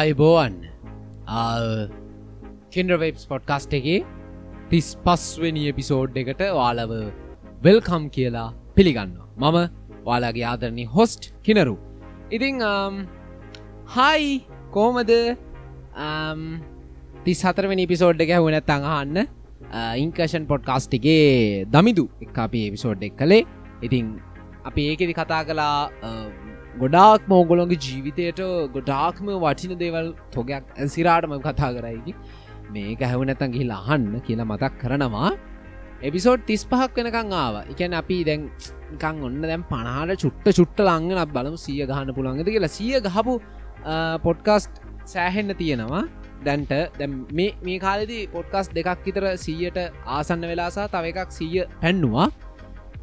ආයිබෝවන් කෙන්ඩවෙබ්ස් podcast එකේ තිස් පස්වනි episode එකට වාලව වෙල්කම් කියලා පිළිගන්න මම වාලාගේ ආදරණි හොස්ට් කිනරු ඉතිං හයි කෝමද තිස් හතරවනි පිසෝඩ් එක හුනත් අඟහන්න ඉංකෂන් පොඩ්කාස්ට් එකේ දමිදු එක් අපේ එපිසෝඩ් එක් කළේ. ඉතිං අපි ඒකෙදි කතා කලා ගොඩාක් මෝගොලොන්ගේ ජීවිතයට ගොඩාක්ම වටින දේවල් තොගයක් ඇසිරාටම කතා කරයිකි මේක හැවනැතන් ගිහිලා අහන්න කියලා මතක් කරනවා. එපිසෝඩ් තිස් පහක් වෙනකං ආව එකැන අපි දැන් කං ඔන්න දැම් පණහට චුට්ට චුට්ට ලංගනත් බලමු සිය ගහන්න පුළන්ගද කියලා. සිය ගහපු පොඩ්කාස්ට් සෑහෙන්න තියෙනවා. දැන්ට දැම් මේ මේ කාලෙදි පොඩ්කාස් දෙකක් විතර සීයට ආසන්න වෙලාසා තව එකක් සීය පැන්නවා.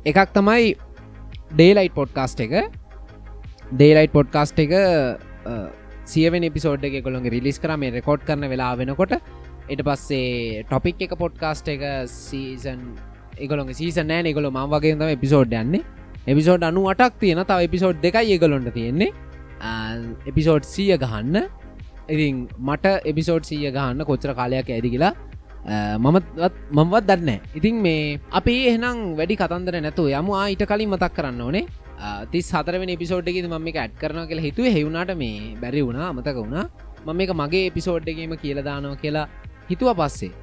එකක් තමයි ඩේලයිට් පොඩ්කාස්ට් එක. ඩේලයිට් පොඩ්කාස්ට් එක සියවෙන පිසෝඩ් එක කොළොගේ රිලිස් කරම රෙකෝඩ් කරන වෙලා වෙනකොට එට පස්සේ ටොපික් එක පොඩ්කාස්ට් එක සීසන් එකගොළො සීසන නෑ එකගොල ම වගේ තම එපිසෝඩ් යන්නේ. එපිසෝඩ් අනු අටක් තියෙන තව එපිසෝඩ් දෙකයි ඒගොලොන්ට තියෙන්නේ. එපිසෝඩ් සිය ගහන්න. ඉතින් මට එපිසෝඩ් සිය ගහන්න කොච්චර කාලයක් ඇදි කියලා මමත් මමවත් දන්න ඉතින් මේ අපි එහෙනම් වැඩි කතන්දර නැතු යමු. ඊට කලින් මතක් කරන්න ඕනේ. ති සතරෙන පිසෝඩ් එකද ම එක ඇඩ් කරන කියලා හිතුව. හෙවුණට මේ බැරි වුණා අමතක වුණා. මම එක මගේ එපිසෝඩ්ඩගේම කියලදානෝ කියලා හිතුව පස්සේ.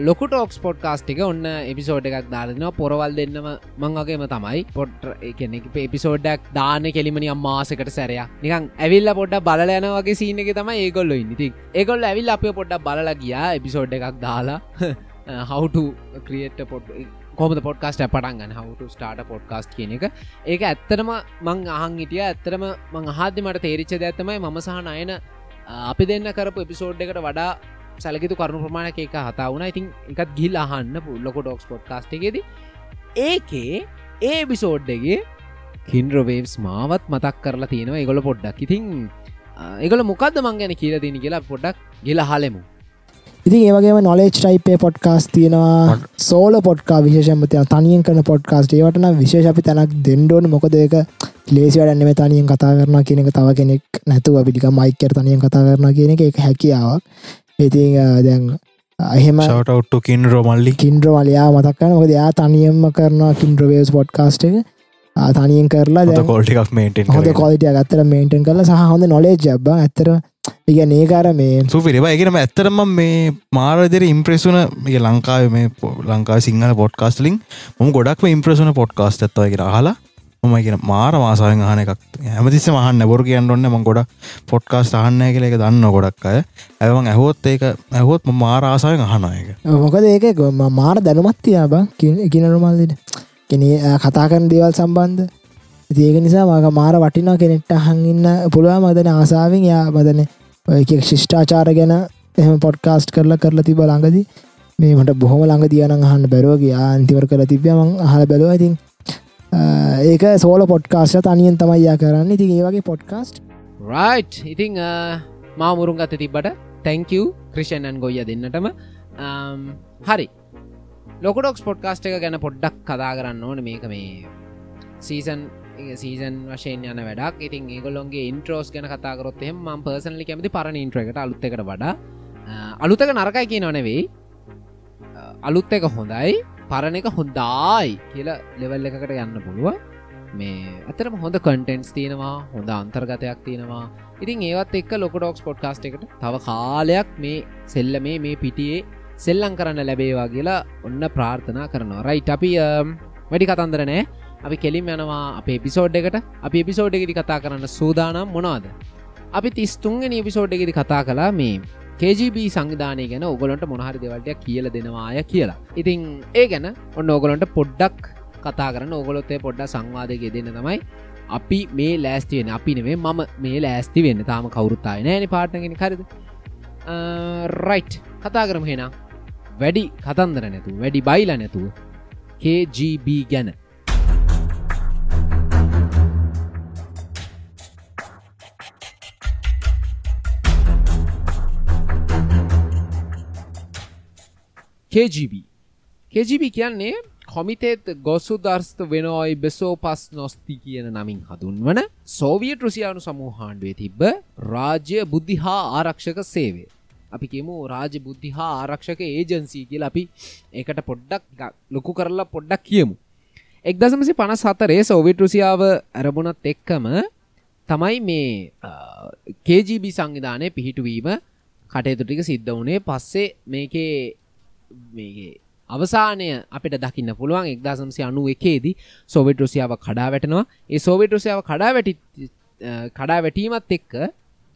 ලොකට ෝක්ස් පොඩ්කාස්ට් එක ඔන්න එපිසෝඩ් එකක් දාලනවා පොරවල් දෙන්නම මංගේම තමයි. පොට් එකනෙ එපිසෝඩ්ඩක් දාන කෙලිමනි අම්මාසකට සැරය නිකන් ඇවිල්ල පොඩ්ඩ බල යන වගේ සීන එක තමයි ඒගොල්ල ඉනිති ඒගොල්ල ඇවිල් අප පොඩ්ඩ බලල ගියා එපිසෝඩ් එකක් දාලා. හවුට ක්‍රියට් පොට් කොමද පොඩ්කාස්ට පටන්ගන්න හවට ස්ටාට පොඩ්කාස්ට කියන එක. ඒක ඇත්තරම මං අහන් හිටිය. ඇත්තරම මං අහද මට තේරිච්ච ඇත්තමයි මම සහ අයන අපි දෙන්න කරපු එපිසෝඩ් එකට වඩා සැලකිතු කරුණු ප්‍රමාණක එක හතා වුණ. ඉතින් එකත් ගිල් අහන්න පුල්ලොක ඩොක්ස් පොඩ්කාස්ට එකෙද. ඒකේ ඒ බිසෝඩ්ඩගේ කින්ඩ්‍රවේවස් මාවත් මතක් කරලා තියෙනවා. ඒගොල පොඩ්ඩක්. ඉතින් ඒගොල මොකක්ද මං ගැන කියලා තිනි කියලා පොඩක් ගෙල හලෙමු ඉතින් ඒවගේම නොලේජ් ටයිපේ පොඩ්කාස් තියෙනවා. සෝල පොට්කා විශෂමතය තනියෙන් කන පොඩ්කාස්ට ඒවටන විශේෂ අපි තැනක් දෙන්ඩෝන මොකද ඒක ලේසි වැඩන්න මේ තනියෙන් කතා කරන කියන එක තව කෙනෙක් නැතුව පිටික මයිකර තනියෙන් කතා කරන කියන එක එක හැකියාවක්. ඉතින් දැන් අහෙම ටවට්ටු කින් රෝමල්ලි කින්ද්‍ර වලයා මතක්කන මොකද? යා තනියම්ම කරනවා කින්ද්‍රවේස් පොඩ්කාස්ට එක තනියෙන් කරලා කොල්ටික් මේටෙන් හොඳ කොලිටිය ගත්තර මේටන් කරලා සහ හොඳ නොලේ ජබ්බ ඇතර ඉග නේකාර මේ සුපිරිවා එකනම ඇත්තරම මේ මාරදෙර ඉම්ප්‍රෙසුන මේ ලංකාව මේ ලංකා සිංහල පොඩ්කාස්ටලින් මොම ගොඩක්ම ඉම්ප්‍රසුන පොඩ්කාස්ට ඇත්තවගේ හලා මම කියෙන මාර මාසායෙන් අහන එකක්. හැමතිස්ස මහන්න බොර කියන්න ඔන්න ම ගොඩ පොඩ්කාස් අහන්න කියල එක දන්න ගොඩක් අය. ඇවන් ඇහෝත් ඒක ඇහොත් මාර ආසායෙන් අහනයක මොකද ඒක මාර දැනුමත්තියා බං කිනරුමල්ලට කෙන කතා කරන දේවල් සම්බන්ධ. ඒක නිසා මක මාර වටිනා කෙනෙක්ට අහඟන්න පුළුව මදන ආසාාවෙන්. යා බදන එක ශිෂ්ඨාචාර ගැන එහම පොඩ්කාස්ට් කරලා කරලා තිබ ළඟදී. මේ මට බොහොම ළඟ තියන අහන්න බැරෝගේ අන්තිවර කර තිබ්‍යම හල බැලුව. ඉතින් ඒක සෝල පොඩ්කාස්ට තනියෙන් තමයියා කරන්න. ඉතින් ඒවගේ පොඩ්කාස්ට් රයි් ඉතිං මාමුරුන් ගත තිබට තැංකව ක්‍රිෂණන් ගොයිය දෙන්නටම. හරි. ලොකඩොක්ස් පොඩ්කාස්ට එක ගැන පොඩ්ඩක් කතා කරන්න ඕන. මේක මේ සීසන් සීසන් වශයෙන් යන වැඩක්. ඉතින් ඒගොලොන්ගේ ඉන්ට්‍රෝස් ගැන කතාකරොත් එම ම පර්සනලි කැමති පරණ ඉන්ට්‍රකට අලුත්තකට වඩා. අලුතක නරකයි කිය නොනෙවෙයි අලුත් එක හොඳයි පරණ එක හොඳයි කියලා ලෙවල් එකකට යන්න පුළුව මේ අතරම හොඳ කටෙන්ස් තියෙනවා හොඳ අන්තර්ගතයක් තියෙනවා. ඉතින් ඒවත් එක් ලොකඩොක්ස් පොඩ්කාස්ට එකට තව කාලයක් මේ සෙල්ල මේ මේ පිටියේ සෙල්ලං කරන්න ලැබේවා කියලා ඔන්න ප්‍රාර්ථනා කරනවා. රයිට අපි වැඩි කතන්දර නෑ අපි කෙලිම් යනවා අප එපිසෝඩ් එකට. අපි එපිසෝඩ් එකෙදි කතා කරන්න සූදානම් මොනවාද? අපි තිස්තුන්ගෙන එපිසෝඩ් එකෙදි කතා කලා මේ KGB සංවිධානය ගැන ඔගොලොන්ට මොනහරි දෙවල්ටයක් කියල දෙනවාය කියලා. ඉතින් ඒ ගැන ඔන්න ඕගොලොන්ට පොඩ්ඩක් කතා කරන්න. ඔගොලොත්තේ පොඩ්ඩ සංවාදයගේ දෙන්න තමයි අපි මේ ලෑස්තිවෙන අපි නෙවේ මම මේ ලෑස්ති වෙන්න. තාම කවුරුත්තාය නෑන පාටගෙන කරද රයිට් කතා කරම හෙන. වැඩි කතන්දර නැතු වැඩි බයිල නැතුව KGB ගැන. KGB KGB කියන්නේ කොමිතේත් ගොසු දර්ස්ත වෙනෝයි බෙසෝ පස් නොස්ති කියන නමින් හඳුන්වන සෝවියට් රුසියානු සමූහාණ්ඩුවේ තිබ්බ රාජ්‍ය බුද්ධි හා ආරක්ෂක සේවය. අපි කියමු රාජ බුද්ධි හා ආරක්ෂක ඒජන්සී කියලා අපි ඒකට පොඩ්ඩක් ලොකු කරලා පොඩ්ඩක් කියමු. එක්දසමසි පනස් හතරේ සෝවිට් රුසියාව ඇරබුණත් එක්කම තමයි මේ කේජීබ සංවිධානය පිහිටුවීම කටයුතු ටික සිද්ධ වුණේ. පස්සේ මේකේ මේගේ අවසානය අපිට දකින්න පුළුවන් එක්දාසම්සි අනුව එකේදී සෝවිට රුසියාව කඩා වැටෙනවා. ඒ සෝවිට රුසියාව කඩා වැටි කඩා වැටීමත් එක්ක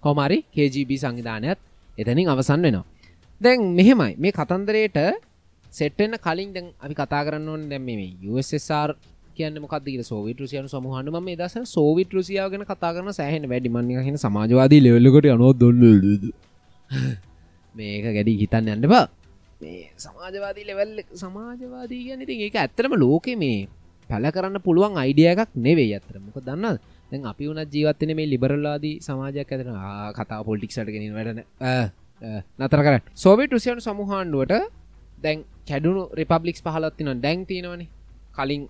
කොමරි KGB සංවිධානයත් එතනින් අවසන් වෙනවා. දැන් මෙහෙමයි. මේ කතන්දරයට සෙට්ටෙන්න්න කලින් දැන් අපි කතා කරන්න ඕන දැම් මේ USSR කියන්න මොකද සෝවිට රුසියන සමහන්න ම දස සෝවිට රුසියාව ගැන කතා කරන සෑහෙන වැඩිමන්න හෙන සමාජවාදී ලෙවල්ලකට අනො දොල්ල මේක ගැඩි හිතන්න යන්න බා මේ සමාජවාදී ලෙවල් සමාජවාදී ගැන ඉතින් ඒක ඇත්තරම ලෝකෙ මේ පැල කරන්න පුළුවන් අයිඩිය එකක් නෙවේ ඇතර මොක දන්න දැන් අපි වුණත් ජීවත්තන මේ ලිබරල්ලාදී සමාජයක් ඇතන කතා පොල්ටික්ෂට ගෙනින් වැඩන නතර කර සෝවිට රුසියනු සමහාණ්ඩුවට දැන් කැඩුණු රිපබ්ලික්ස් පහලත්තින දැන් තියෙනවනේ. කලින්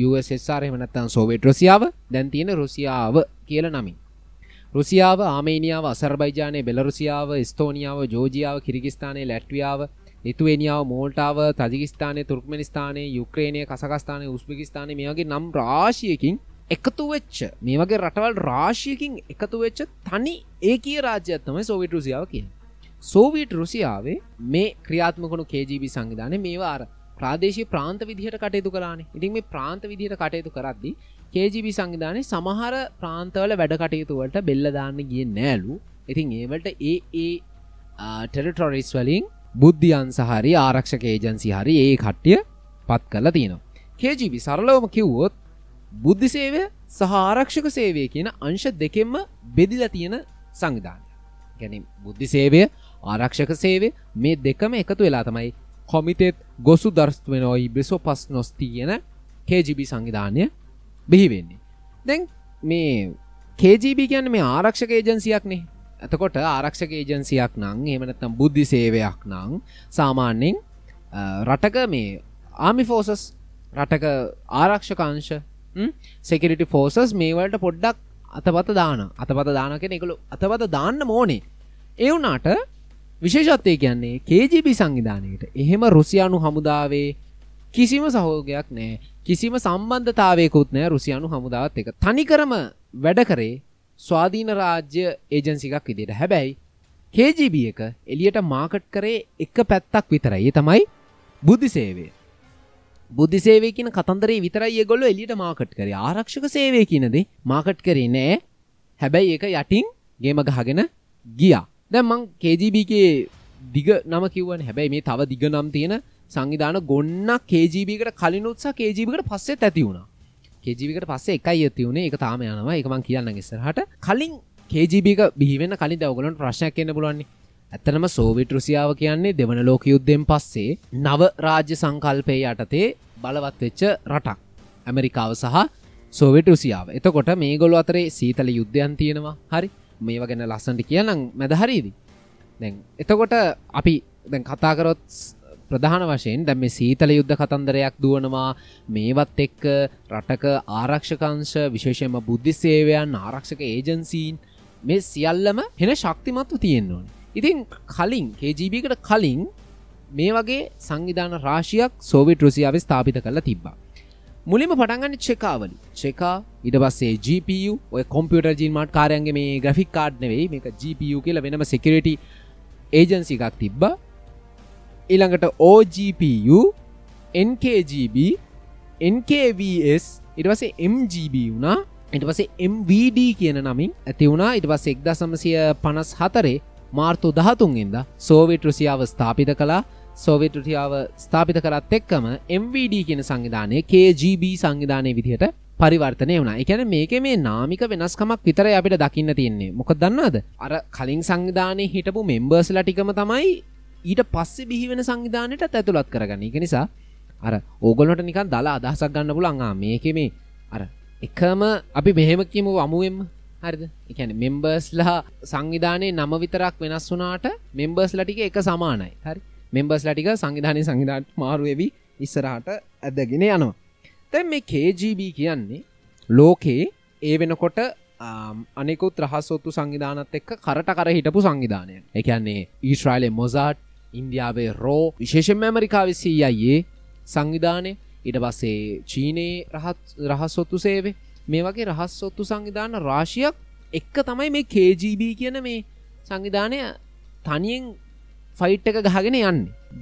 USSR එමනත්තන් සෝවිට රුසියාව දැන් තියෙන රුසියාව කියල නමින්. රුසියාව ආමේනියාව අසර්බයිජානය බෙලරුසියාව ස්තෝනියාව ජෝජියාව කිරිගිස්ථානය ලැට්වියාව ලිතුවනියාව මෝල්ටාව තජිකිස්ථානය තුර්ක්මනිස්ථානය යුක්‍රේණය කසකස්ථානය උස්පිකිස්ථානය මේ වගේ නම් රාශයකින් එකතු වෙච්ච මේ වගේ රටවල් රාශයකින් එකතු වෙච්ච තනි ඒ කිය රාජ්‍යත්තමයි සෝවිට රුසියාව කිය සෝවිට රුසියාවේ මේ ක්‍රියාත්මකුණු කේජීබි සංවිධානය මේවාර ප්‍රාදේශී ප්‍රාන්ත විදිහට කටයුතු කරන්නේ ඉතින් මේ ප්‍රාන්ත විදිහට කටයුතු කරද්දි කේජීබි සංවිධානය සමහර ප්‍රාන්තවල වැඩ කටයුතුවලට බෙල්ලදාන්න ගිය නෑලු ඉතින් ඒවලට ඒ ඒ ටෙරටොරිස් වලින් බුද්ධියන් සහරි ආරක්ෂක ඒජන්සි හරි ඒ කට්ටිය පත් කල තියෙනවා. කේජීබි සරලවම කිව්වොත් බුද්ධි සේවය සහ ආරක්ෂක සේවය කියන අංශ දෙකෙන්ම බෙදිල තියෙන සංවිධානය. ගැන බුද්ධි සේවය ආරක්ෂක සේවය මේ දෙකම එකතු වෙලා තමයි කොමිතෙත් ගොසු දර්ස්වෙනොයි බෙසෝ පස් නොස්ති කියන කේජිබි සංවිධානය බිහිවෙන්නේ දැන් මේ කේජීබ කියන්න මේ ආරක්ෂක ඒජන්සියක්නේ ඇතකොට ආරක්ෂක ඒජන්සියක් නං එමනත්තම් බුද්ධි සේවයක් නං සාමාන්‍යෙන් රටක මේ ආමි ෆෝසස් රටක ආරක්ෂකංශ සෙකරිටි ෆෝසස් මේවලට පොඩ්ඩක් අතපත දාන අතපත දාන කෙන එකළු අතපත දාන්න මෝනේ එවුනාට විශේෂත්වය කියන්නේ කේජීබි සංවිධානයට එහෙම රුසියානු හමුදාවේ කිසිම සහෝගයක් නෑ කිසිම සම්බන්ධතාවයකුත් නෑ රුසියානු හමුදාවත් එක තනිකරම වැඩ කරේ ස්වාධීන රාජ්‍ය ඒජන්සිකක් විදිට හැබැයි KGB එක එලියට මාකට් කරේ එක පැත්තක් විතරයි. තමයි බුද්ධි සේවේ බුද්ධි සේවේ කියන කතන්දරේ විතරයි ගොල්ල එලියට මාකට් කරේ. ආරක්ෂක සේවය කියනද මාකට් කරේ නෑ. හැබැයි එක යටින් ගේම ගහගෙන ගියා. දැම්මං KGBගේ දිග නම කිව්වන්. හැබැයි මේ තව දිග නම් තියෙන සංවිධාන ගොන්න කේජීබිකට කලින් උත්සා කේජීබිකට පස්සේ ඇති වුණා. කේජීවිකට පස්සේ එකයි ඇති වුණේ. එක තාම යනවා. එකමන් කියන්න ඉස්සරහට කලින් කේජීබික බිහිවෙන කලින් දවගලන් ප්‍රශ්නයක් කියන්න පුළුවන්නේ. ඇත්තනම සෝවිට රුසියාව කියන්නේ දෙවන ලෝක යුද්ධෙන් පස්සේ නව රාජ්‍ය සංකල්පය යටතේ බලවත් වෙච්ච රටක්. ඇමරිකාව සහ සෝවිට රුසියාව. එතකොට මේ ගොලු අතරේ සීතල යුද්ධයන් තියෙනවා. හරි? මේව ගැන ලස්සන්ට කියනම් මැදහරීදි දැන් එතකොට අපි දැන් කතාකරොත් ප්‍රධාන වශයෙන් දැම් මේ සීතල යුද්ධ කතන්දරයක් දුවනවා. මේවත් එක්ක රටක ආරක්ෂකංශ විශේෂයම බුද්ධි සේවයන් ආරක්ෂක ඒජන්සීන් මේ සියල්ලම හෙන ශක්තිමත්ව තියෙන්නවා. ඉතින් කලින් කේජීබිකට කලින් මේ වගේ සංවිධාන රාශියක් සෝවිට රුසියාව ස්ථාපිත කරලා තිබ්බා. මුලිම පටන්ගන්න චෙකාවලි. චෙකා ඉට පස්සේ GPU ඔය කොම්පියුට ජීන්මට කාරයන්ගේ මේ ග්‍රෆික් කාඩ් නෙවෙයි මේ GPU කියල වෙනම සෙකරට ඒජන්සි එකක් තිබ්බා. ඊළඟට OGPU NKGB NKVS ඉට පසේ MGB වුණා. ඉට පසේ MVD කියන නමින් ඇති වුණා. ඉට පස් එක්ද සමසය පනස් හතරේ මාර්තු දහතුන්ගෙන්ද සෝවිට රුසියාව ස්ථාපිත කලා සෝවිට රුටියාව ස්ථාපිත කරත් එක්කම MVD කියන සංවිධානය KGB සංවිධානය විදිහට පරිවර්තනය වුණ. එකැන මේක මේ නාමික වෙනස්කමක් විතර අපිට දකින්න තියෙන්නේ. මොක දන්නද අර කලින් සංවිධානය හිටපු මෙම්බර්ස්ල ටිකම තමයි ඊට පස්සේ බිහිවෙන සංවිධානයට ඇතුළත් කරගන්න. එක නිසා අර ඕගොලට නිකන් දලා අදහසක් ගන්න පුළන්ආ මේක මේ අර එකම අපි මෙහෙම කියමු අමුුවෙන්ම. හරිද? එකන මෙම්බර්ස්ලා සංවිධානය නම විතරක් වෙනස් වුනාට මෙම්බර්ස් ලටික එක සමානයි. හරි? මෙම්බර්ස් ලටික සංවිධානය සංවිධාට මාරුවවී ඉස්සරහට ඇදගෙන යනවා. තැන් මේ KGB කියන්නේ ලෝකයේ ඒ වෙනකොට අනෙකුත් රහස්සොත්තු සංවිධානත් එක්ක කරට කර හිටපු සංවිධානය එකන්නේ ඊශ්‍රයිලේ මොසාට් ඉන්දියාවේ රෝ විශේෂෙන් ඇමරිකාව සීයයේ සංවිධානය. ඉට පස්සේ චීනයේ රහත් රහස්සොත්තු සේවේ මේ වගේ රහස්සොත්තු සංවිධාන රාශියක් එක්ක තමයි මේ KGB කියන මේ සංවිධානය තනියෙන් ෆයිට් එක ගහගෙන යන්න.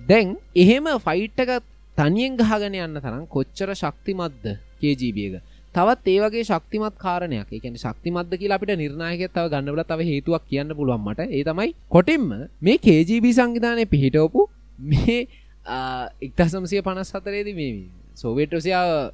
දැන් එහෙම ෆයිට් එක තනියෙන් ගහගෙන යන්න තරම් කොච්චර ශක්තිමත්ද KGB එක? තවත් ඒ වගේ ශක්තිමත් කාරණයක්. ඒ කියන්නේ ශක්තිමත්ද කියලා අපිට නිර්ණායකයෙක් තව ගන්න බලා තව හේතුවක් කියන්න පුළුවන් මට. ඒ තමයි කොටින්ම මේ KGB සංවිධානයේ පිහිටවපු මේ එක්දසමසිය පනස් හතරේදි මේ සෝවේට රුසියා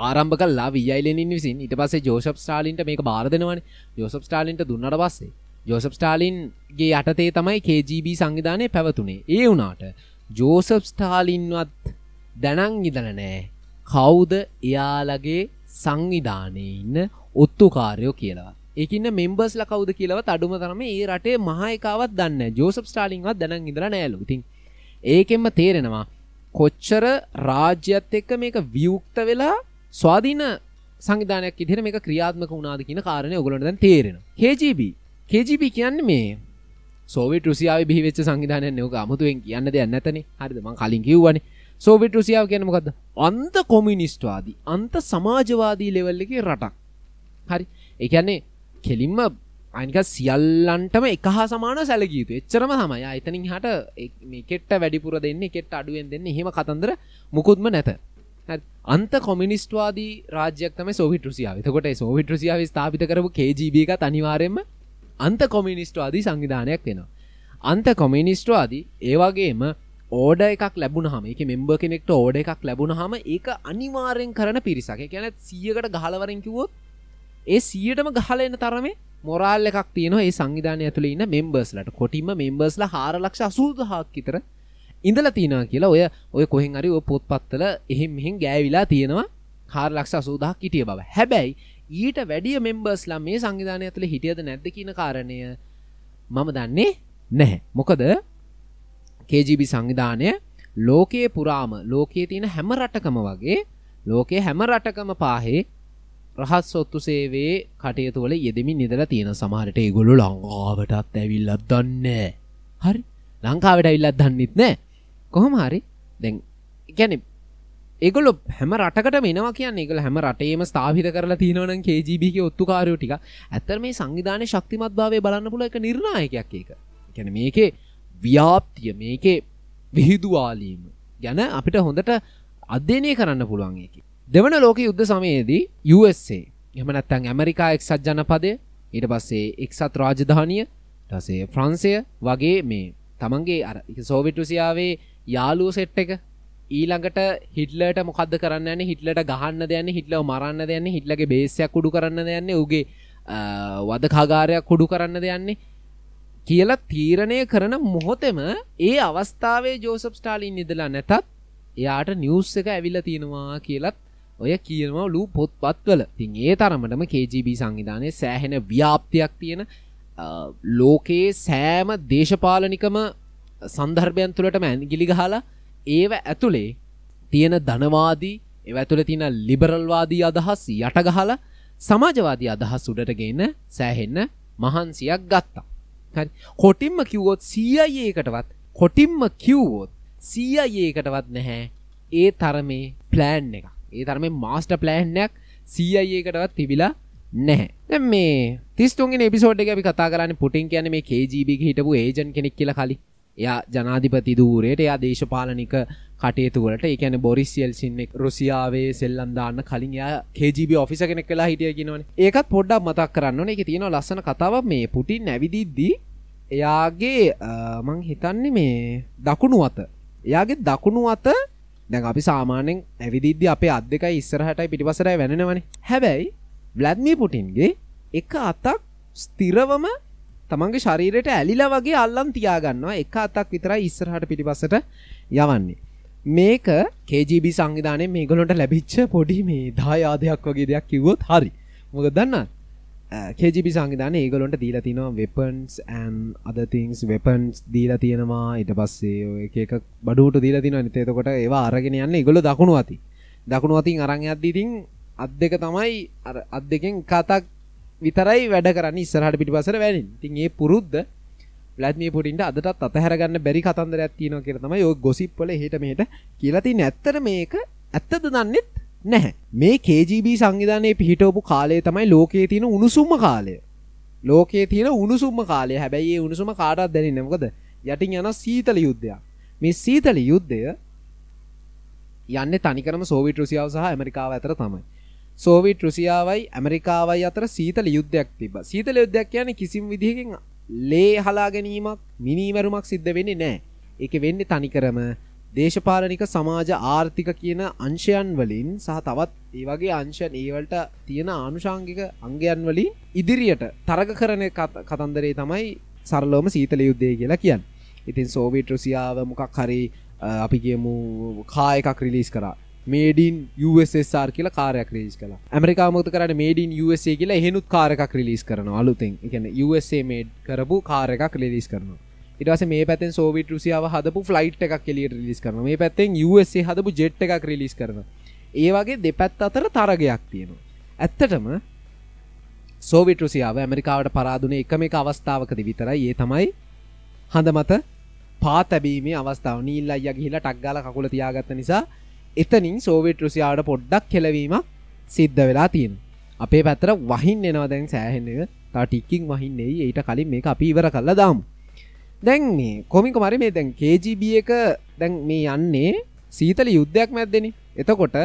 ආරම්භ කල්ලා වියයිලෙනින් විසින්. ඉට පස්සේ ජෝෂප් ස්ටාලින්ට මේක බාරදනවන ජෝසප් ස්ටාලින්ට දුන්නට පස්සේ ජෝසප් ස්ටාලින්ගේ යටතේ තමයි KGB සංවිධානය පැවතුනේ. ඒ වුනාට ජෝසප් ස්ටාලින්වත් දැනං ඉදල නෑ කවුද එයාලගේ සංවිධානය ඉන්න ඔත්තුකාරයෝ කියලා. ඒකන්න මෙම්බර්ස් ලකවද කියලව අඩුම තරම ඒ රටේ මහයකාවත් දන්න ජෝසප් ස්ටාලින්වත් දැන ඉදර නෑලු ඉතින් ඒකෙන්ම තේරෙනවා කොච්චර රාජ්‍යත් එක්ක මේක වියුක්ත වෙලා ස්වාධීන සංවිධානයක් ඉදිර මේ ක්‍රියාත්මක වුණාද කියන කාරණය ඔගලට දැන් තේරෙන KGB. KGB කියන්න මේ සෝවිට රුසියාව බිහිවෙච්ච සංවිධානය නෝක අමුතුවෙන් කියන්න දෙයක් නැතන. හරිද? මං කලින් කිව්වනේ. සෝවිට රුසියාව කියන මොකක්ද අන්ත කොමිනිස්ටවාදී අන්ත සමාජවාදී ලෙවල්ලක රටක්. හරි. එකන්නේ කෙලින්ම අනික සියල්ලන්ටම එක හා සමාන සැලගීතු එච්චරම තමයි. එතනින් හට කෙට්ට වැඩිපුර දෙන්න කෙට්ට අඩුවෙන් දෙන්න. හෙම කතන්දර මුකුත්ම නැත. අන්ත කොමිනිස්ටවාදී රාජ්‍යක්තම සෝවිට රුසියාව. තකොට සෝවිට රුසියාව ස්ථාපිත කරපු KGB එක අනිවාරයෙන්ම අන්ත කොමිනිස්ටවාදී සංවිධානයක් වෙනවා. අන්ත කොමිනිස්ටවාදී ඒවාගේම ඕඩ එකක් ලැබුණ හම එක මෙම්බ කෙනෙක්ට ඕඩ එකක් ලැබුණ හම ඒක අනිවාරෙන් කරන පිරිසක. ගැන සියකට ගහලවරෙන් කිවොත් ඒ සියටම ගහලෙන තරමේ මොරාල් එකක් තියෙන ඒ සංවිධානය ඇතුළ ඉන්න මෙම්බර්ස්ලට කොටිම මෙම්බර්ස්ල හාරලක්ෂ අසූදහක් විතර ඉඳල තියෙන කියලා ඔය ඔය කොහෙන් අරි ඔය පොත්පත්තල එහෙම මෙහින් ගෑවිලා තියෙනවා. හාරලක්ෂ අසූදහක් හිටිය බව. හැබැයි ඊට වැඩිය මෙම්බර්ස්ලා මේ සංවිධානය ඇතුළ හිටියද නැද්ද කියන කාරණය මම දන්නේ නැහැ. මොකද KGB සංවිධානය ලෝකයේ පුරාම ලෝකයේ තියෙන හැම රටකම වගේ ලෝකයේ හැම රටකම පාහේ රහත් සොත්තු සේවේ කටයුතුවල යෙදමින් නිදල තියෙන සමහරට ඒගොලු ලංකාවටත් ඇවිල්ලත් දන්නේ හරි. ලංකාවට ඇවිල්ලත් දන්නෙත් නෑ. කොහොම හරි. දැන් ගැන ඒගොල හැම රටකට මෙනවා කියන්න ඒගල හැම රටේම ස්ථාහිත කරලා තියනවන KGBක ඔත්තුකාරයෝ ටික ඇත්තර මේ සංවිධානය ශක්තිමත් භාවය බලන්න පුල එක නිර්ණයකයක් ඒක. ගැන මේකේ ව්‍යාප්තිය මේකේ විහිදුවාලීම ගැන අපිට හොඳට අධ්‍යනය කරන්න පුළුවන් එක දෙවන ලෝක යුද්ධ සමයේදී USA එම නැත්තැන් ඇමරිකා එක්සත් ජනපදය ඊට පස්සේ එක්සත් රාජධානිය ටසේ ෆ්‍රන්සය වගේ මේ තමන්ගේ අර සෝවිටුසියාවේ යාලුව සෙට් එක. ඊළඟට හිටලට මොකද කරන්න හිටලට ගහන්න දෙයන්න හිටලව මරන්න දෙයන්න හිටලගේ බේසයක් කුඩු කරන්න දෙයන්න උගේ වද කාගාරයක් කුඩු කරන්න දෙයන්නේ කියලා තීරණය කරන මොහොතෙම ඒ අවස්ථාවේ ජෝසප් ස්ටාලින් ඉදලා නැතත් එයාට නිවස් එක ඇවිල්ල තියෙනවා කියලත් ඔය කියනවා ලූ පොත්පත්වල තින් ඒ තරමටම KGB සංවිධානය සෑහෙන ව්‍යාප්තියක් තියෙන ලෝකයේ සෑම දේශපාලනිකම සන්දර්භයන් තුළටම ඇන්ගිලි ගහලා ඒව ඇතුළේ තියෙන ධනවාදී එව ඇතුළ තියෙන ලිබරල්වාදී අදහස් යටගහලා සමාජවාදී අදහස් උඩටගන්න සෑහෙන්න මහන්සියක් ගත්තා. හරි. කොටින්ම කිව්වොත් සීයඒකටවත් කොටින්ම කිව්වොත් සීයඒකටවත් නැහැ. ඒ තරමේ ප්ලෑන් එක ඒ තරම මාස්ට ප්ලෑන්යක් සීයඒකටවත් තිබිලා නැහැ. මේ තිස්තුන්ගේ එපිසෝඩ් එක අපි කතා කරන්න පුටින් කියන මේ KGB හිටපු ඒජන් කෙනෙක් කියලා කලි එයා ජනාධිපති දූරයට එයා දේශපාලනික කටයුතුවලට එකන බොරිසියල් සින්නෙක් රුසියාවේ සෙල්ලන්දාන්න කලින් යා KGB ඔෆිස කෙනෙක් වෙලා හිටිය කිනවන ඒකත් පොඩ්ඩක් මතක් කරන්න එක තියෙන ලස්සන කතාව මේ පුටින් ඇවිදිද්දී එයාගේ මං හිතන්නේ මේ දකුණු අත. එයාගේ දකුණු අත දැන් අපි සාමානෙන් ඇවිදිද්‍ය අපේ අත් දෙකයි ඉස්සරහටයි පිටිපසරයි වෙනවන හැබැයි බ්ලැද්මී පුටින්ගේ එක අතක් ස්තිරවම තමන්ගේ ශරීරයට ඇලිලා වගේ අල්ලම් තියාගන්නවා. එක අතක් විතරයි ඉස්සරහට පිටිපසට යවන්නේ. මේක KGB සංවිධානය මේගොලොට ලැබිච්ච පොඩි මේ දායාදයක් වගේ දෙයක් කිව්වොත් හරි. මොක දන්න Uh, කේජිපි සංවිධාන ඒගොලොන්ට දීලා තිනවා වෙපන්ස් ඇන් අදතිංස් වෙපන්ස් දීලා තියෙනවා ඉට පස්සේ ඔය එක බඩුට දීලා තින නිතේතකොට ඒවා අරගෙන යන්න ඉගොල දකුණු අති දකුණු අතින් අරං අද්දිතින් අත් දෙක තමයි අත් දෙකෙන් කතක් විතරයි වැඩ කරන්න. ඉස්සරහට පිටි පසර වැනින්. තින් ඒ පුරුද්ධ ලත්මිය පුටින්ට අදටත් අතහැරගන්න බැරි කතන්දර ඇත්තින කියර තමයි යෝ ගොසිප්පල හට මෙට කියලති නැත්තර මේක ඇත්තද දන්නෙත් නැහැ. මේ KGB සංවිධානයේ පිහිටවපු කාලය තමයි ලෝකයේ තියෙන උණුසුම්ම කාලය. ලෝකයේ තියෙන උණුසුම්ම කාලය. හැබැයි උණුසුම කාටත් දැන නමකද යටින් යන සීතල යුද්ධයක්. මේ සීතල යුද්ධය යන්න තනිකරම සෝවිට රුසියාව සහ ඇමරිකාව ඇතර තමයි. සෝවිට රුසියාවයි ඇමරිකාවයි අතර සීතල යුද්ධයක් තිබ සීතල යුද්ධයක් යන කිසිම් විදිහකින් ලේ හලා ගැනීමක් මිනීමැරුමක් සිද්ධ වෙන්නේ නෑ එක වෙන්න තනිකරම දේශපාලනික සමාජ ආර්ථික කියන අංශයන් වලින් සහ තවත් ඒ වගේ අංශයන් ඒවලට තියෙන ආනුෂාංගික අංගයන් වලින් ඉදිරියට තරග කරන කතන්දරේ තමයි සරලෝම සීතල යුද්ධය කියලා කියන්න. ඉතින් සෝවිට රුසියාව මොකක් හරි අපි කියමු කායකක් රිලිස් කරා. මේඩින් USSR කියලා කාරයක් රිලිස් කලා ඇමරිකාමත කරට මේඩින් USA කියලා එහෙනුත් කාරකක් රිලිස් කරන අලුතෙන්. එකන USA මේඩ් කරපු කාරකක් රිලිස් කරනවා. ඉටස මේ පැතෙන් සෝවිට රුසියාව හදපු ෆ්ලයිට් එකක් කෙලියට රිලිස් කරන මේ පැත්තෙන් USA හදපු ජෙට් එකක් රිලිස් කරන ඒ වගේ දෙපැත් අතර තරගයක් තියෙනවා. ඇත්තටම සෝවිට රුසියාව ඇමරිකාවට පරාදුන එකම එක අවස්ථාවකද විතරයි. ඒ තමයි හඳ මත පා තැබීමේ අවස්ථාව. නීල් අයිය ගිහිලා ටක්ගාල කකුල තියාගත්ත නිසා එතනින් සෝවිට රුසියාවට පොඩ්ඩක් කෙලවීමක් සිද්ධ වෙලා තියෙන අපේ පැතර වහින් එනවා දැන් සෑහෙන්නක තා ටික්කින් වහින්නේ ඊට කලින් මේ අපි ඉවර කල්ලා දාමු. දැන් මේ කොමික මරි මේ දැන් කේජB එක දැන් මේ යන්නේ සීතල යුද්ධයක් මැද්දෙන. එතකොට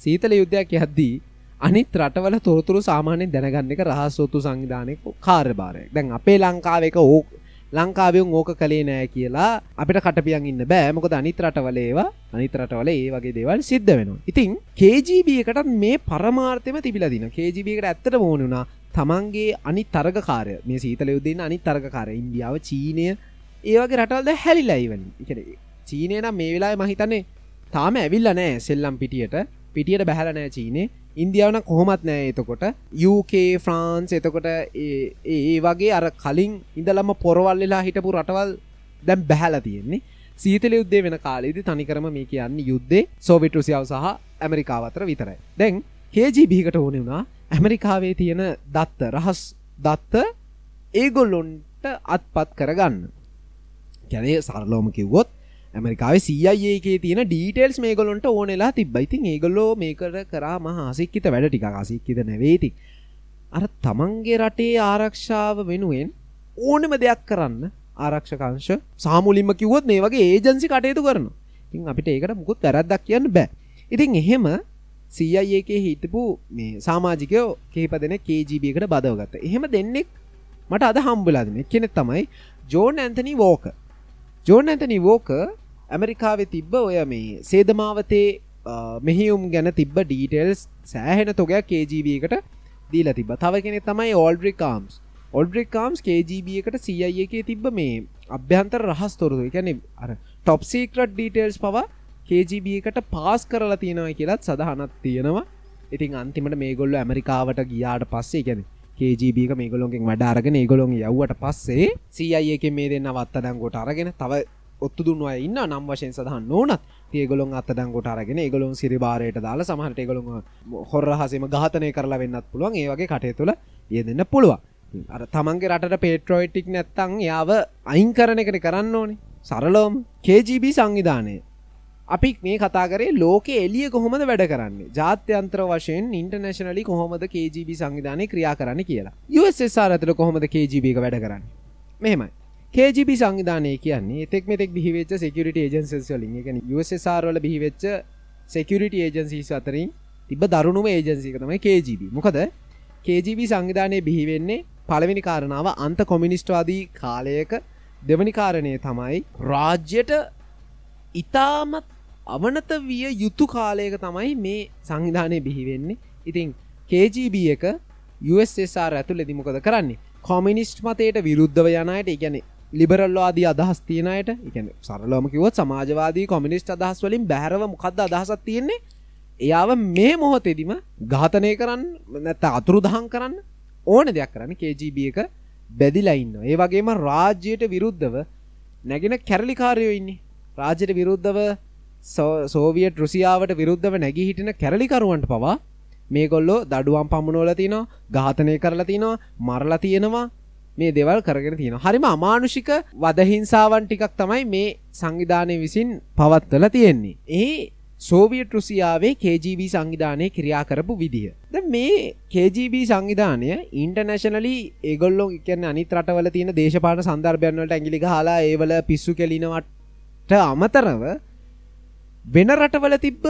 සීතල යුද්ධයක් යද්දී අනිත් රටවල තොරතුරු සාමානයෙන් දැනගන්න එක රහස්සොත්තු සංවිධානය කාර්යභාරයක්. දැන් අපේ ලංකාව එක ඕ ලංකාවෙන් ඕක කළේ නෑ කියලා අපිට කටපියන් ඉන්න බෑ. මොකද අනිත් රටවල ඒවා අනිත් රටවල ඒ වගේ දේවල් සිද්ධ වෙනවා. ඉතින් KGB එකට මේ පරමාර්ථයම තිබිලා දින. KGB එකට ඇත්තට ඕන වුණා තමන්ගේ අනි තරගකාරය. මේ සීතල යුද්ධන්න අනි තරගකාරය. ඉන්දියාව චීනය ඒවගේ රටල්ද හැලිලයිවන එක චීනය නම් මේ වෙලා මහිතන්නේ තාම ඇවිල්ල නෑ සෙල්ලම් පිටියට. පිටියට බැහල නෑ චීනේ ඉන්දියාවන කොහොමත් නෑ එතකොට. UK ෆ්‍රාන්ස් එතකොට ඒ වගේ අර කලින් ඉඳලම පොරවල්ලලා හිටපු රටවල් දැම් බැහල තියෙන්නේ. සීතල යුද්ධේ වෙන කාලෙදි තනිකරම මේ කියන්න යුද්ධේ සෝවිටරුසියාව සහ ඇමරිකාවතර විතරයි. දැන් හේජී බිහිකට ඕනෙ වුණා. ඇමරිකාවේ තියෙන දත්ත රහස් දත්ත ඒගොල්ලොන්ට අත්පත් කරගන්න. කැනේ සරලෝම කිව්වොත් ඇමරිකාව සයිඒකේ තියෙන ඩීටෙල්ස් මේ ගොලොන්ට ඕනෙලා තිබ්බයිතින් ඒගොල්ලෝ මේකට කරා මහාසික්කිත වැඩ ටික අසික්කිත නැවේති අර තමන්ගේ රටේ ආරක්ෂාව වෙනුවෙන් ඕනම දෙයක් කරන්න ආරක්ෂකංශ සාමුලින්ම කිවොත් මේ වගේ ඒජන්සි කටයුතු කරන ඉතින් අපිට ඒකට මුකුත් වැරද්දක් කියන්න බෑ. ඉතින් එහෙම සීයඒකේ හිතපු මේ සාමාජිකයෝ කේප දෙන කේජීබියකට බදවගත්ත එහෙම දෙන්නෙක් මට අද හම්බුලාදන කෙනෙක් තමයි John Anthony Walker John Anthony Walker ඇමරිකාවේ තිබ්බ ඔය මේ සේදමාවතේ මෙහියුම් ගැන තිබ ඩීටෙල්ස් සෑහෙන තොගයක් KGB එකට දීල තිබ තව කෙනෙ තමයි ඕල්ඩ්‍රිකාම්ස් ඔල්ඩ්‍රිකාම්ස් KGB එකට සිය එකේ තිබ්බ මේ අභ්‍යන්තර රහස් තොරතු එකැනෙ අර ටොප්සීකරට් ඩීටෙල්ස් පවා KGB එකට පාස් කරලා තියෙනව කියලත් සඳහනත් තියෙනවා. ඉතින් අන්තිමට මේ ගොල්ල ඇමරිකාවට ගියාට පස්සේ ගැන KGBක මේ ගොලොන්ගෙන් වැඩාරගෙන ඒගොලොන් යව්වට පස්සේ සීයක මේ දෙන්න වත්තදංගොට අරගෙන තව ඔත්තු දුන්නවා ඉන්න නම් වශයෙන් සඳහන් ඕනත් ඒගොලොන් අත්තදංගොට අරගෙන ඒගොලොන් සිරිබාරයට දාලා සමහට ඒගොලොන් හොරහසම ඝාතනය කරලා වෙන්නත් පුළුවන්. ඒ වගේ කටය තුළ ඒ දෙන්න පුළුවන් අර තමන්ගේ රට පේට්‍රෝයිටික් නැත්තං යාව අයින් කරන එකට කරන්න ඕනේ. සරලෝම් KGB සංවිධානය. අපි මේ කතා කරේ ලෝක එලිය කොහොමද වැඩ කරන්නේ? ජාත්‍යන්ත්‍ර වශයෙන් ඉන්ටර්නශනලි කොහොමද KGB සංවිධානය ක්‍රියා කරන්න කියලා. USSR ඇතුළ කොහොමද KGB එක වැඩ කරන්න? මෙහෙමයි. KGB සංවිධානය කියන්නේ එතෙක් මෙතෙක් බිහිවෙච්ච සෙකරිට ඒජන්සස් වලින් එක USSR වල බිහිවෙච්ච සෙකරිට ඒජන්සිස් අතරින් තිබ දරුණුම ඒජන්සික තමයි KGB මොකද? KGB සංවිධානය බිහිවෙන්නේ පළවෙනි කාරණාව අන්ත කොමිනිස්ටවාදී කාලයක දෙවනි කාරණය තමයි රාජ්‍යයට ඉතාමත් අවනත විය යුතු කාලයක තමයි මේ සංවිධානය බිහිවෙන්නේ ඉතින් KGB එක USSR ඇතුළ දිමොකද කරන්නේ? කොමිනිස්ට් මතයට විරුද්ධව යනයට ඉගැන ලිබරල්වාදී අදහස් තියනයට එකන සරලෝමකිවොත් සමාජවාදී කොමිනිස්ට් අදහස් වලින් බැහරව මොකක්ද අදහසත් තියෙන්නේ? එයාව මේ මොහොතෙදිම ඝාතනය කරන්න නැත්ත අතුරු දහන් කරන්න ඕන දෙයක් කරන්න KGB එක බැදිලා ඉන්න ඒ වගේම රාජ්‍යයට විරුද්ධව නැගෙන කැරලිකාරයෝ ඉන්නේ. රාජයට විරුද්ධව සෝවියට් රුසියාවට විරුද්ධව නැගී හිටින කැරලිකරුවන්ට පවා මේ ගොල්ලෝ දඩුවම් පමුණුවල තිනවා ඝාතනය කරලා තිනවා මරලා තියෙනවා. මේ දෙවල් කරගෙන තියෙන හරිම අමානුෂික වදහිංසාවන් ටිකක් තමයි මේ සංවිධානය විසින් පවත්වල තියෙන්නේ. ඒ සෝවියට් රුසියාවේ KGB සංවිධානය ක්‍රියා කරපු විදිහ ද මේ KGB සංවිධානය ඉන්ටර්නශනලි ඒගොල්ලො එකන්න අනිත් රටවල තියෙන දේශපාන සන්දර්භයන්වලට ඇගිලි හලා ඒවල පිස්සු කෙලිනවට අමතරව වෙන රටවල තිබ්බ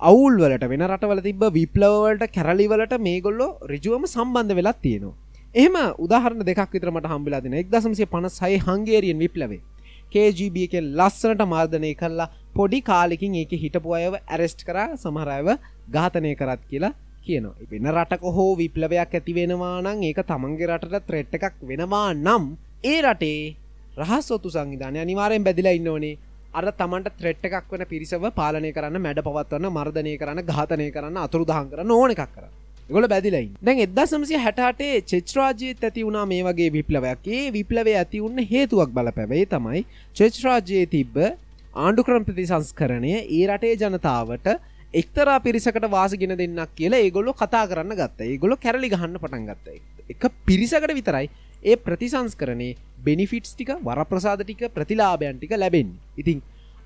අවුල් වලට වෙන රටවල තිබ විප්ලවලට කැරලිවලට මේගොල්ලො රිජුවම සම්බන්ධ වෙලත් තියෙනවා. එහම උදාහරන දෙක් විතරමට හම්බිලා දෙන එක් දසමසේ පනසයි හංගේරියෙන් විප්ලවේ KGB එක ලස්සනට මාර්ධනය කරලා පොඩි කාලෙකින් ඒක හිටපු අයව ඇරෙස්ට් කරා. සමහරයව ඝාතනය කරත් කියලා කියනවා. වෙන රටක හෝ විප්ලවයක් ඇති වෙනවා නම් ඒක තමන්ගේ රටට ත්‍රෙට් එකක් වෙනවා නම් ඒ රටේ රහස්සොතු සංවිධානය අනිවාරයෙන් බැදිලා ඉන්න ඕනේ අර තමන්ට ත්‍රෙට් එකක් වන පිරිසව පාලනය කරන්න මැඩ පවත්වන්න මර්ධනය කරන්න ඝාතනය කරන්න අතුරු දහන් කරන්න ඕන එකක් කර ගොල බැදිලයි දැන් එදදා සමසය හැටේ චෙච්රාජයත් ඇති වුණා මේ වගේ විප්ලවයක්. ඒ විප්ලව ඇති උන්න හේතුවක් බල පැවේ තමයි චෙච්රාජයේ තිබ්බ ආණ්ඩු ක්‍රම ප්‍රතිසංස්කරණය. ඒ රටේ ජනතාවට එක්තරා පිරිසකට වාසගෙන දෙන්නක් කියලා ඒගොල්ලො කතා කරන්න ගත්ත. ඒගොලො කැරලි ගහන්න පටන් ගත්ත. එක පිරිසකට විතරයි. ඒ ප්‍රතිසංස්කරනේ බෙනිෆිට්ස් ටික වරප්‍රසාද ටික ප්‍රතිලාභයන් ටික ලැබෙන් ඉතින්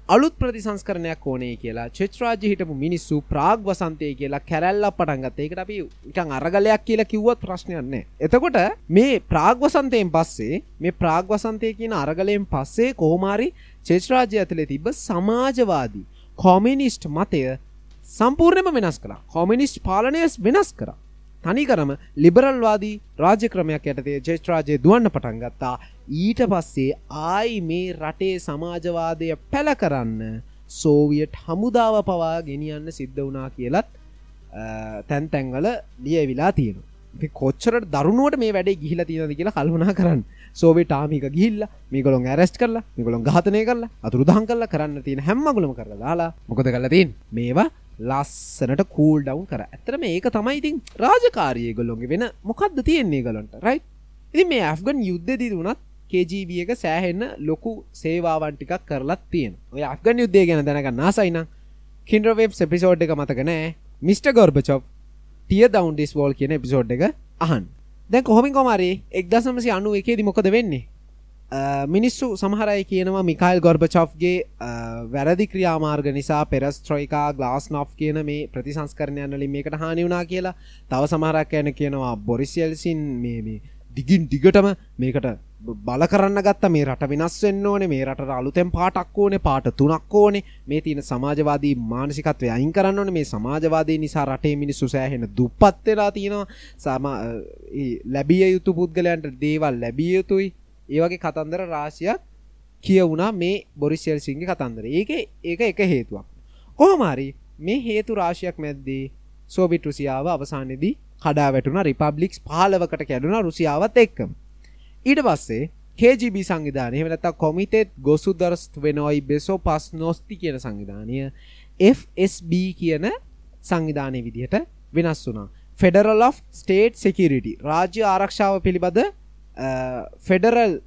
අලුත් ප්‍රතිසංස්කරණයක් ඕනේ කියලා චෙත්රාජ හිටපු මිනිස්සු ප්‍රාග් වසන්තය කියලා කැරැල්ල පටන්ගත් ඒකට අපි එකන් අරගලයක් කියලා කිව්වත් ප්‍රශ්නයන්නේ එතකොට මේ ප්‍රාග් වසන්තයෙන් පස්සේ මේ ප්‍රාග් වසන්තය කියන අරගලයෙන් පස්සේ කෝමාරි චෙත්රාජය ඇතුලේ තිබ සමාජවාදී කොමිනිස්ට් මතය සම්පූර්ණයම වෙනස් කලා කොමිනිස්ට් පාලනයස් වෙනස් කර. තනිකරම ලිබරල්වාදී රාජ්‍ය ක්‍රමයක් යටතේ ජේෂ්ත්‍රාජය දුවන්න පටන් ගත්තා. ඊට පස්සේ ආයි මේ රටේ සමාජවාදය පැල කරන්න සෝවියට් හමුදාව පවා ගෙනියන්න සිද්ධ වනා කියලත් තැන් තැන්වල ලියවිලා තියෙන කොච්චරට දරුණුවට මේ වැඩේ ගිහිල තියෙනද කියලා කල්පනා කරන්න. සෝවේ ටාමික ගිල්ල මේගොලොන් ඇරස්් කරලා මේගොලොන් ගහතනය කරලා අතුරු දහන් කරලා කරන්න තියෙන හැම්මගුලම කරලා දාලා මොකද කලතින් මේවා ලස්සනට කූල් ඩවන්් කර. ඇතරම ඒක තමයි ඉතින් රාජකාරය ගොල්ලොන්ගේ වෙන මොකක්ද තියෙන්නේ ගලොන්ට රයි ඉති මේ ඇෆ්ගන් යුද්ධදී වුණත් KGB එක සෑහෙන්න ලොකු සේවාවන්ටිකක් කරලත් තියෙන ඔය අෆගන් යුද්ධය ගැන දැනගන්න ආසයින කින්ඩ්‍රවෙබ් එපිසෝඩ් එක මතකනෑ මිට. ගොර්බචොප් ටිය දවන්ඩිස් වෝල් කියන එපිසෝඩ් එක අහන් දැන් කොහොමින් කොමරි එක්දසමසි අනු එකේදි මොකද වෙන්නේ? මිනිස්සු සමහරයි කියනවා මිකයිල් ගොර්බචොෆ්ගේ වැරදි ක්‍රියාමාර්ග නිසා පෙරස්ට්‍රොයිකා ගලාස් නොෆ් කියන මේ ප්‍රතිසංස්කරණයන්නලින් මේකට හානි වුනා කියලා තව සමහරක් යන කියනවා. බොරිසිල්සින් මේ දිගින් දිගටම මේකට බල කරන්න ගත්ත. මේ රට වෙනස් වෙන්න ඕනේ. මේ රට අලුතෙන් පාටක් ඕනේ. පාට තුනක් ඕනේ. මේ තියෙන සමාජවාදී මානසිකත්වය අයින් කරන්න ඕනේ. මේ සමාජවාදී නිසා රටේ මිනිස්සු සෑහෙන දුප්පත් වෙලා තියෙනවා. සම ලැබිය යුතු පුද්ගලයන්ට දේවල් ලැබිය යුතුයි. ඒ වගේ කතන්දර රාශියක් කියවුණා මේ බොරිසිල්සින්ගේ කතන්දර. ඒක ඒක එක හේතුවක්. කොහොමාරි මේ හේතු රාශියක් මැද්දේ සෝබිට රුසියාව අවසානයේදී කඩා වැටුණ. රිපබ්ලික්ස් පාලවකට කැඩුණ රුසියාවත් එක්කම. ඊට පස්සේ KGB සංවිධානය වෙනත කොමිතෙත් ගොසු දරස්ත් වෙනොයි බෙසෝ පස් නොස්ති කියන සංවිධානය FSB කියන සංවිධානය විදිහට වෙනස් වුනා ෆෙඩරල් of ස්ටේට් සෙකිරිටි රාජ්‍ය ආරක්ෂාව පිළිබඳ ෆෙඩරල්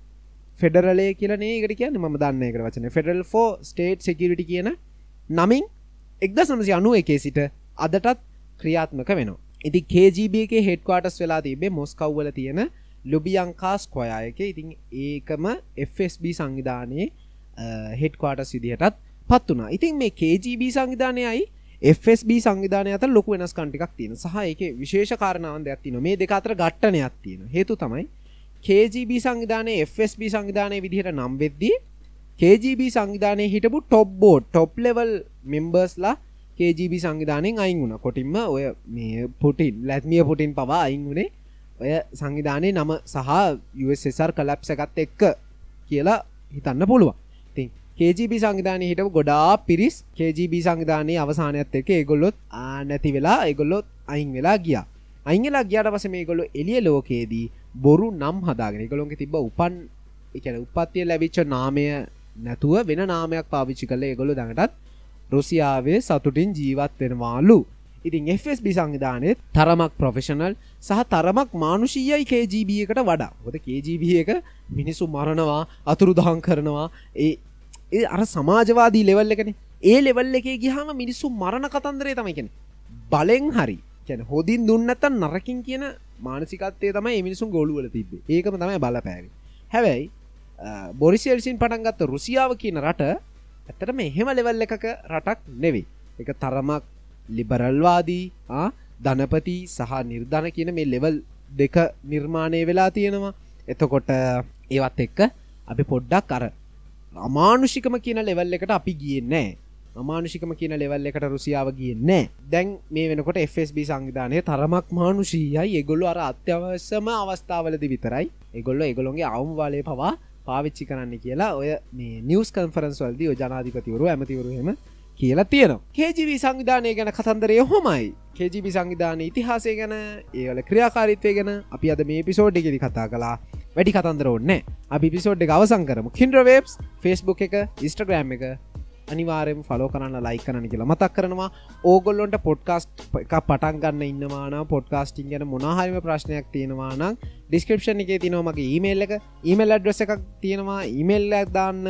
ෆෙඩරලේ කියලනේ එකට කියන්න ම දන්න එකට වචන. ෆෙඩරල් ෆෝ ස්ටේට් සෙකිරිටි කියන නමින් එක්ද සමසි අනුව එකේ සිට අදටත් ක්‍රියාත්මක වෙනවා. ඉති KGB එක හෙඩ්වාටස් වෙලා තිබේ මොස්කව්වල තියෙන ලොබියංකාස් කොයායක ඉතින් ඒකම FSB සංවිධානයේ uh, හෙඩ්වාටස් විදිහටත් පත් වනා ඉතින් මේ KGB සංවිධානයයි FSB සංවිධානය අත ලොක වෙනස් කටිකක් තියෙන සහ එක විශේෂ කාරණාවන් දෙයක් තින මේ දෙකතර ගට්ටනයක් තියෙන හේතු තමයි KGB සංවිධානය FSB සංවිධානය විදිහට නම් වෙද්දී KGB සංවිධානය හිටපු ටොප්බෝඩ් ටොප් ලෙවල් මෙම්බර්ස්ලා KGB සංවිධානයෙන් අයින් වුණ. කොටින්ම ඔය මේ පුටින් ලැත්මිය පුටින් පවා අයින් වුණේ ඔය සංවිධානය නම සහ USSR කලප්සකත් එක්ක කියලා හිතන්න පුළුවන්. ති KGB සංවිධානය හිටව ගොඩා පිරිස් KGB සංවිධානය අවසානයත් එක ඒගොල්ලොත් නැති වෙලා ඒගොල්ලොත් අයින් වෙලා ගිය. අංගලා ගියට පස මේ ගොල්ලො එලිය ලෝකයේදී බොරු නම් හදාගෙන. ගොළොන්ගේ තිබ උපන් එකන උපත්තිය ලැබිච්ච නාමය නැතුව වෙන නාමයක් පාවිච්චි කල ඒගොලු දඟටත් රුසියාවේ සතුටින් ජීවත් වෙනවාලු. ඉතින් FSB සංවිධානයත් තරමක් ප්‍රොෆෙෂනල් සහ තරමක් මානුෂීයයි KGB එකට වඩා. හොද KGB එක මිනිසු මරණවා අතුරු දහන් කරනවා. ඒ ඒ අර සමාජවාදී ලෙවල් එකන. ඒ ලෙවල් එකේ ගිහම මිනිස්සු මරණ කතන්දරේ තමයිකෙන බලෙන් හරි කැන හොදින් දුන්නත්තන් නරකින් කියන මානසිකත්තේ තමයි මිනිසුන් ගොලුවල තිබේ ඒකම තමයි බලපෑවි. හැබැයි බොරිසිල්සින් පටන්ගත්ත රුසියාව කියන රට ඇතට මෙහෙම ලෙවල් එකක රටක් නෙවෙයි. එක තරමක් ලිබරල්වාදී ධනපති සහ නිර්ධන කියන මේ ලෙවල් දෙක නිර්මාණය වෙලා තියෙනවා. එතකොට ඒවත් එක්ක අපි පොඩ්ඩක් අර අමානුෂිකම කියන ලෙවල් එකට අපි ගියන්නේ අමානුෂිකම කියන ලෙවල් එකට රුසියාව ගියන්නේ දැන් මේ වෙනකොට FSB සංවිධානය තරමක් මානුෂීයයි. එගොල්ලු අර අත්‍යවශ්‍යම අවස්ථාවලද විතරයි. එගොල්ල එගොළොන්ගේ අවම වාලය පවා පාවිච්චි කරන්න කියලා ඔය මේ නිියස් කන්ෆරන්ස් වල්දී ජනාධිපතිවරු ඇමතිවරුහෙම කියලා තියෙනවා. කේජීවී සංවිධානය ගැන කතන්දරය හොමයි. කේජීබි සංවිධාන ඉතිහාසය ගැන ඒවල ක්‍රියාකාරිත්වය ගැන අපි අද මේ පිසෝඩ් එකෙදි කතා කලා වැඩි කතන්දර ඔන්න අපි පිසෝඩ් එක අවසං කරම. කින්ඩ්‍රවේබ්ස් ෆස්බුක් එක ඉස්ටග්‍රෑම් එක. අනිවාරෙන් ෆලෝ කරන්න ලයි කරන කියලා මතක් කරනවා. ඕගොල්ලොන්ට පොඩ්කාස්ට් එක පටන් ගන්න ඉන්නවාන පොඩ්කාස්ටිං ගැන මොනහරිම ප්‍රශ්නයක් තියෙනවානම් ඩිස්ක්‍රපෂන් එක තිනවමගේ ඊමේල් එක. ඊමේල් අඩ්‍රස එකක් තියෙනවා. ඊමේල්ලක් දාන්න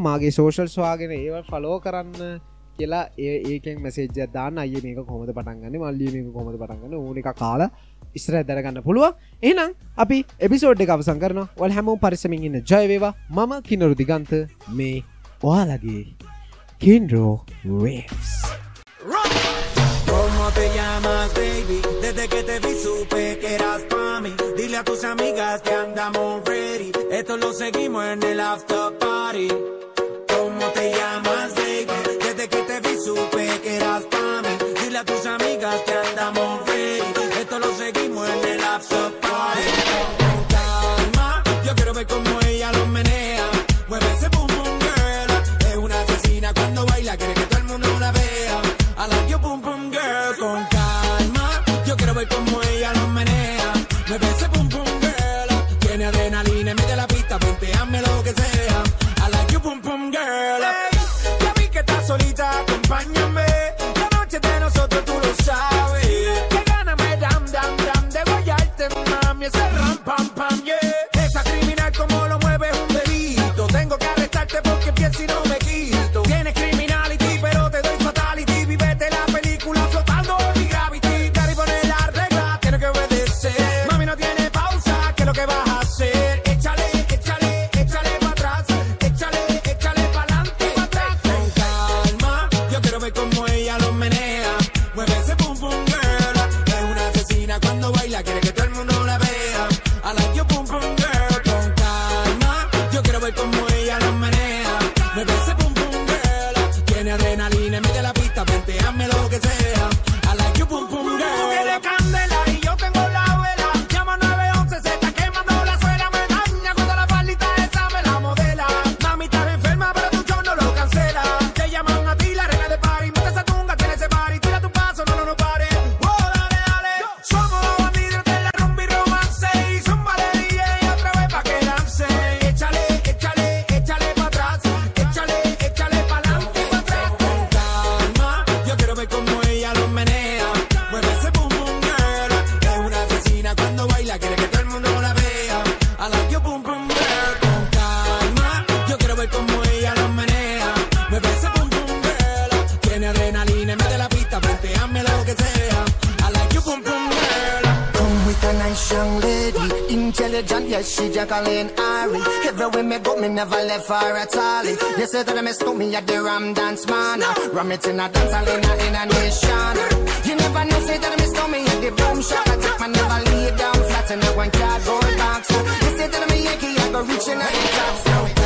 මාගේ සෝෂල් ස්වාගෙන ඒව ෆලෝ කරන්න කියලා ඒකෙන් මැසේජ දාන්න. අය මේක කොමද පටන්ගන්න මල්ලිය මේක කොමද පටන්ගන්න ඕන එක කාලා ඉස්ර දැරගන්න පුළුව එනම් අපි එපිසෝඩ් එක අවසං කරන වල් හැමෝම් පරිසමින් ඉන්න. ජයවේවා මම කිනරු දිගන්ත. මේ ඔයාලගේ Kendall ¿Cómo te llamas, baby? Desde que te vi supe que eras pa' Dile a tus amigas que andamos ready. Esto lo seguimos en el after party. ¿Cómo te llamas, baby? Desde que te vi supe que eras pa' Dile a tus amigas que andamos ready. Esto lo seguimos en el after party. Intelligent, yes, she Jacqueline Ari. Everywhere me go, me never left her at all. You say that I miss me at the Ram Dance Man. Ram it in a dance hall in a, nation. You never know, say that I miss me at the boom shop. I take my never lay down flat in a one cardboard box. You say that I'm a Yankee, I go reaching out the top.